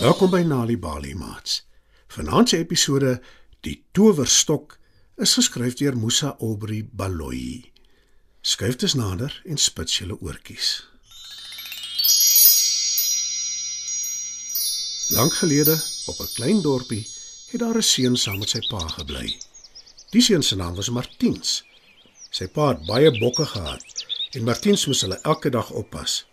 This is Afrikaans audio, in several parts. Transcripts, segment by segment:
Welkom by Nali Bali Mats. Vanaand se episode Die Towerstok is geskryf deur Musa Aubrey Baloyi. Skryf dit nader en spits julle oortjies. Lank gelede, op 'n klein dorpie, het daar 'n seun saam met sy pa gebly. Die seun se naam was Martiens. Sy pa het baie bokke gehad en Martiens moes hulle elke dag oppas.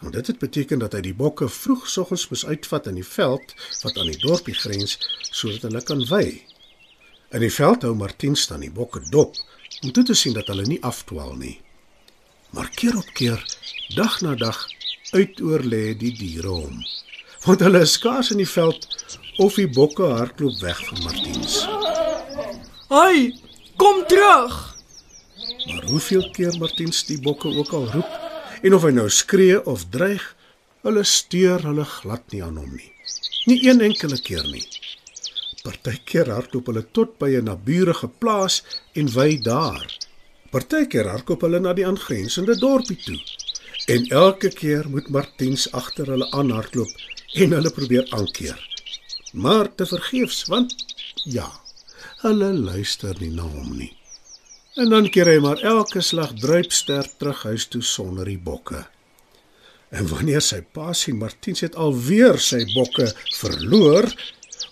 Want dit het beteken dat hy die bokke vroegsoggens moes uitvat in die veld wat aan die dorpie grens sodat hulle kan wei. In die veld hou Martiens dan die bokke dop om toe te sien dat hulle nie afdwaal nie. Maar keer op keer, dag na dag, uitoor lê die diere hom. Want hulle is skaars in die veld of die bokke hardloop weg van Martiens. Hey, kom terug. Maar hoeveel keer Martiens die bokke ook al roep en of hy nou skree of dreig, hulle steur hulle glad nie aan hom nie. Nie een enkele keer nie. Partykeer hardloop hulle tot by 'n naburige plaas en wy daar. Partykeer hardloop hulle na die aangrensende dorpie toe. En elke keer moet Martiens agter hulle aanhardloop en hulle probeer aankeer. Maar te vergeefs want ja, hulle luister nie na hom nie. En dan keer hy maar elke slag druipster terug huis toe sonder die bokke. En wanneer sy pa sien Martiens het alweer sy bokke verloor,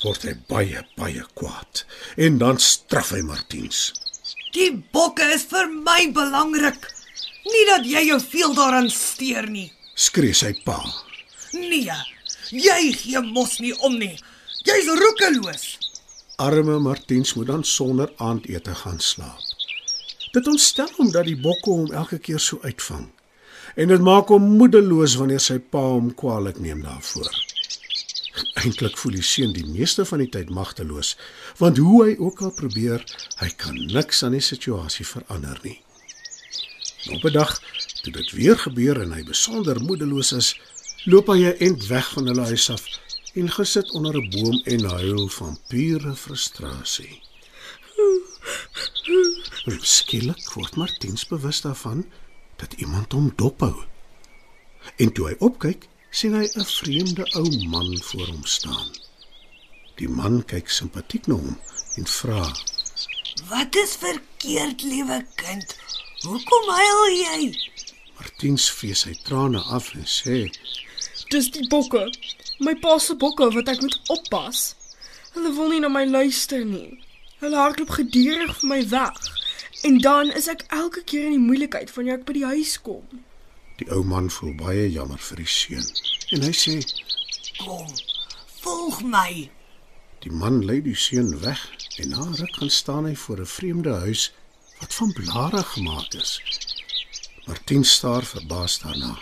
word hy baie baie kwaad en dan straf hy Martiens. Die bokke is vir my belangrik. Nie dat jy jou veel daaraan steur nie. Skree sy pa. Nee, jy gee mos nie om nie. Jy's roekeloos. Arme Martiens moet dan sonder aandete gaan slaap. Dit ontstel hom dat die bokke hom elke keer so uitvang. En dit maak hom moedeloos wanneer sy pa hom kwaadlik neem daarvoor. Eintlik voel die seun die meeste van die tyd magteloos, want hoe hy ook al probeer, hy kan niks aan die situasie verander nie. Op 'n dag, toe dit weer gebeur en hy besonder moedeloos is, loop hy 'n ent weg van hulle huis af en gesit onder 'n boom en huil van pure frustrasie. Skielik word Martiens bewus daarvan dat iemand hom dophou. En toe hy opkyk, sien hy 'n vreemde ou man voor hom staan. Die man kyk simpatiek na hom en vra: Wat is verkeerd, liewe kind? Hoekom huil jy? Martiens vee sy trane af en sê: Dis die bokke. My pa se bokke wat ek moet oppas. Hulle wil nie na my luister nie. Hulle hardloop gedurig vir my weg. En dan is ek elke keer in die moeilikheid wanneer ek by die huis kom. Die ou man voel baie jammer vir die seun en hy sê: Kom, volg my. Die man lei die seun weg en na 'n ruk gaan staan hy voor 'n vreemde huis wat van blare gemaak is. Martin staar verbaas daarna.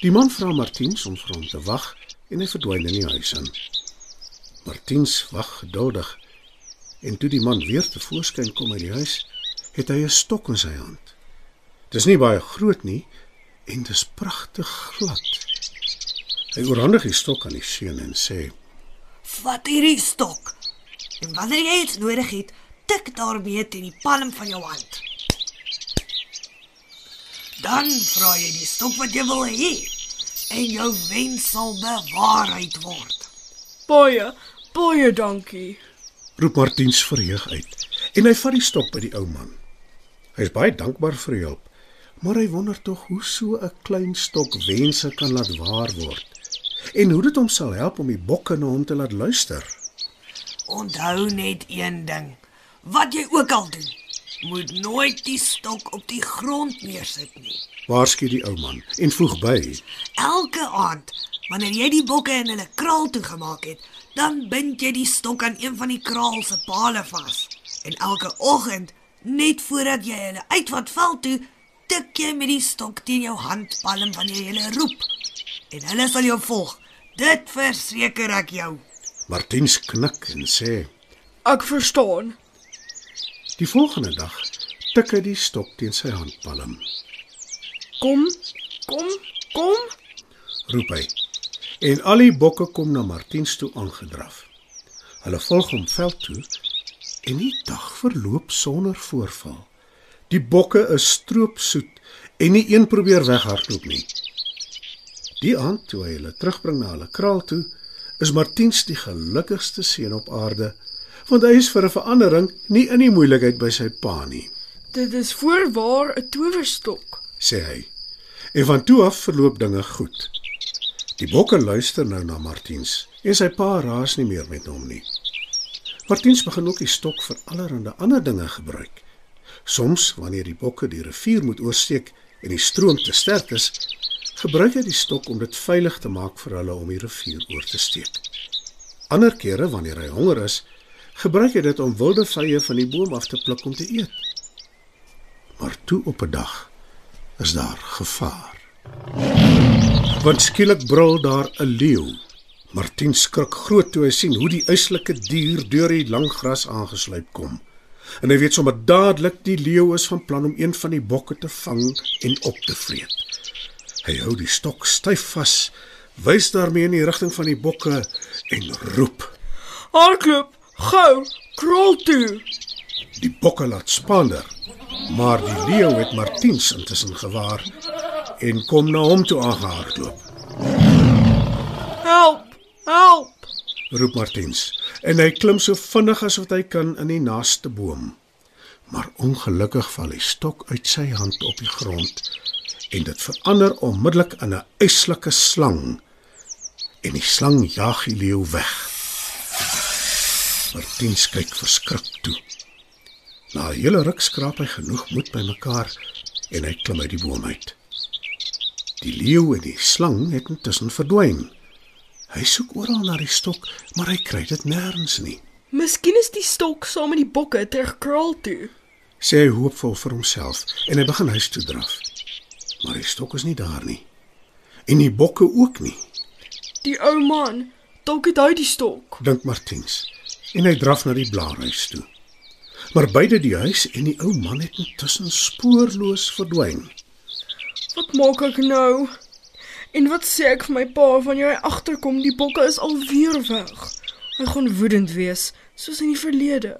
Die man vra Martiens om vir hom te wag en hy verdwyn in die huis in. Martiens wag geduldig en toe die man weer tevoorskyn kom uit die huis, het hy 'n stok in sy hand. Dis nie baie groot nie en dis pragtig glad. Hy oorhandig die stok aan die seun en sê: Vat hierdie stok. En wanneer jy iets nodig het, tik daarmee teen die palm van jou hand. Dan vra jy die stok wat jy wil hê en jou wens sal bewaarheid word. Baie, baie dankie. Roep Martiens verheug uit en hy vat die stok by die ou man. Hy is baie dankbaar vir die hulp, maar hy wonder tog hoe so 'n klein stok wense kan laat waar word en hoe dit hom sal help om die bokke na hom te laat luister. Onthou net een ding. Wat jy ook al doen, moet nooit die stok op die grond neersit nie. Waarsku die ou man en voeg by: Elke aand, wanneer jy die bokke in hulle kraal toegemaak het, dan bind jy die stok aan een van die kraal se pale vas. En elke oggend, net voordat jy hulle uitvat veld toe, tik jy met die stok teen jou handpalm wanneer jy hulle roep. En hulle sal jou volg. Dit verseker ek jou. Martiens knik en sê: Ek verstaan. Die volgende dag tik hy die stok teen sy handpalm. Kom, kom, kom. roep hy. En al die bokke kom na Martiens toe aangedraf. Hulle volg hom veld toe en die dag verloop sonder voorval. Die bokke is stroopsoet en nie een probeer weghardloop nie. Die aand toe hy hulle terugbring na hulle kraal toe, is Martiens die gelukkigste seun op aarde, want hy is vir 'n verandering nie in die moeilikheid by sy pa nie, Dit is voorwaar 'n towerstok. sê hy. En van toe af verloop dinge goed. Die bokke luister nou na Martiens en sy pa raas nie meer met hom nie. Martiens begin ook die stok vir allerlei ander dinge gebruik. Soms wanneer die bokke die rivier moet oorsteek en die stroom te sterk is, gebruik hy die stok om dit veilig te maak vir hulle om die rivier oor te steek. Ander kere wanneer hy honger is, gebruik hy dit om wilde vye van die boom af te pluk om te eet. Maar toe op 'n dag is daar gevaar. Want skielik brul daar 'n leeu. Martin skrik groot toe hy sien hoe die uitsluike dier deur die lang gras aangesluip kom. En hy weet sommer dadelik die leeu is van plan om een van die bokke te vang en op te vreet. Hy hou die stok styf vas, wys daarmee in die rigting van die bokke en roep. Hardloop, gou, krol toe. Die bokke laat spander, maar die leeu het Martiens intussen gewaar en kom na hom toe aangehardloop. Help, help. roep Martiens en hy klim so vinnig as wat hy kan in die naaste boom. Maar ongelukkig val die stok uit sy hand op die grond en dit verander onmiddellik in 'n yslike slang en die slang jag die leeu weg. Martiens kyk verskrik toe. Na 'n hele ruk skraap hy genoeg moed bymekaar en hy klim uit die boom uit. Die leeu en die slang het intussen verdwyn. Hy soek oral na die stok, maar hy kry dit nêrens nie. Miskien is die stok saam met die bokke terug kraal toe. Sê hy hoopvol vir homself en hy begin huis toe draf. Maar die stok is nie daar nie. En die bokke ook nie, Die ou man, dalk het hy die stok. dink Martiens. En hy draf na die blaarhuis toe. Maar beide die huis en die ou man het intussen spoorloos verdwyn. Wat maak ek nou? En wat sê ek vir my pa wanneer hy agterkom die bokke is alweer weg? Hy gaan woedend wees, soos in die verlede.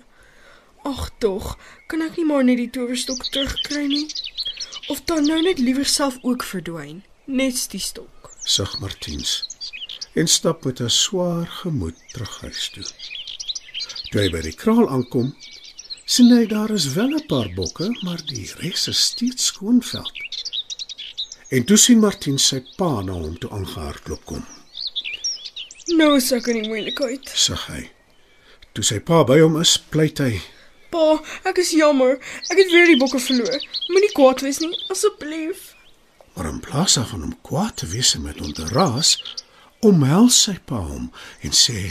Ag tog, kan ek nie maar net die towerstok terugkry nie? Of dan nou net liewer self ook verdwyn, net die stok. Sug Martiens en stap met 'n swaar gemoed terug huis toe. Toe hy by die kraal aankom, sien hy daar is wel 'n paar bokke, maar die res is steeds skoonveld. En toe sien Martiens sy pa na hom toe aangehardloop kom. Nou is ek in die moeilikheid. Sug hy. Toe sy pa by hom is, pleit hy: Pa, ek is jammer. Ek het weer die bokke verloor. Moenie kwaad wees nie, asseblief. Maar in plaas daarvan om kwaad te wees en met hom te raas, omhels sy pa hom en sê: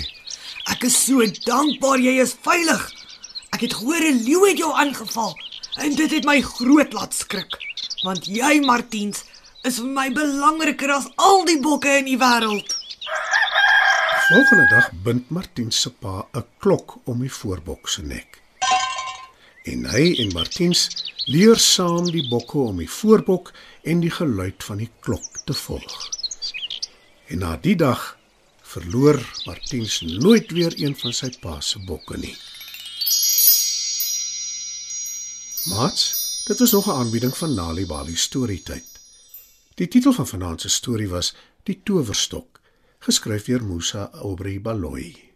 Ek is so dankbaar jy is veilig. Ek het gehoor 'n leeu het jou aangeval en dit het my groot laat skrik. Want jy, Martiens, is vir my belangriker as al die bokke in die wêreld. Volgende dag bind Martiens se pa 'n klok om die voorbok se nek. En hy en Martiens leer saam die bokke om die voorbok en die geluid van die klok te volg. En na die dag verloor Martiens nooit weer een van sy pa se bokke nie. Mats, dit was nog 'n aanbieding van Nali Bali Storytyd. Die titel van vanaand se storie was Die Towerstok, geskryf deur Musa Aubrey Baloyi.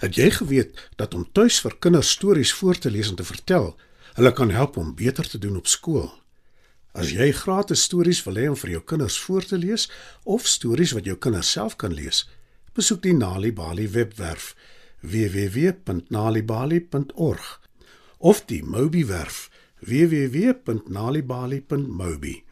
Het jy geweet dat om tuis vir kinders stories voor te lees en te vertel, hulle kan help om beter te doen op skool? As jy gratis stories wil hê om vir jou kinders voor te lees of stories wat jou kinders self kan lees, besoek die Nali Bali webwerf www.nalibali.org of die Mobi werf www.nalibali.mobi.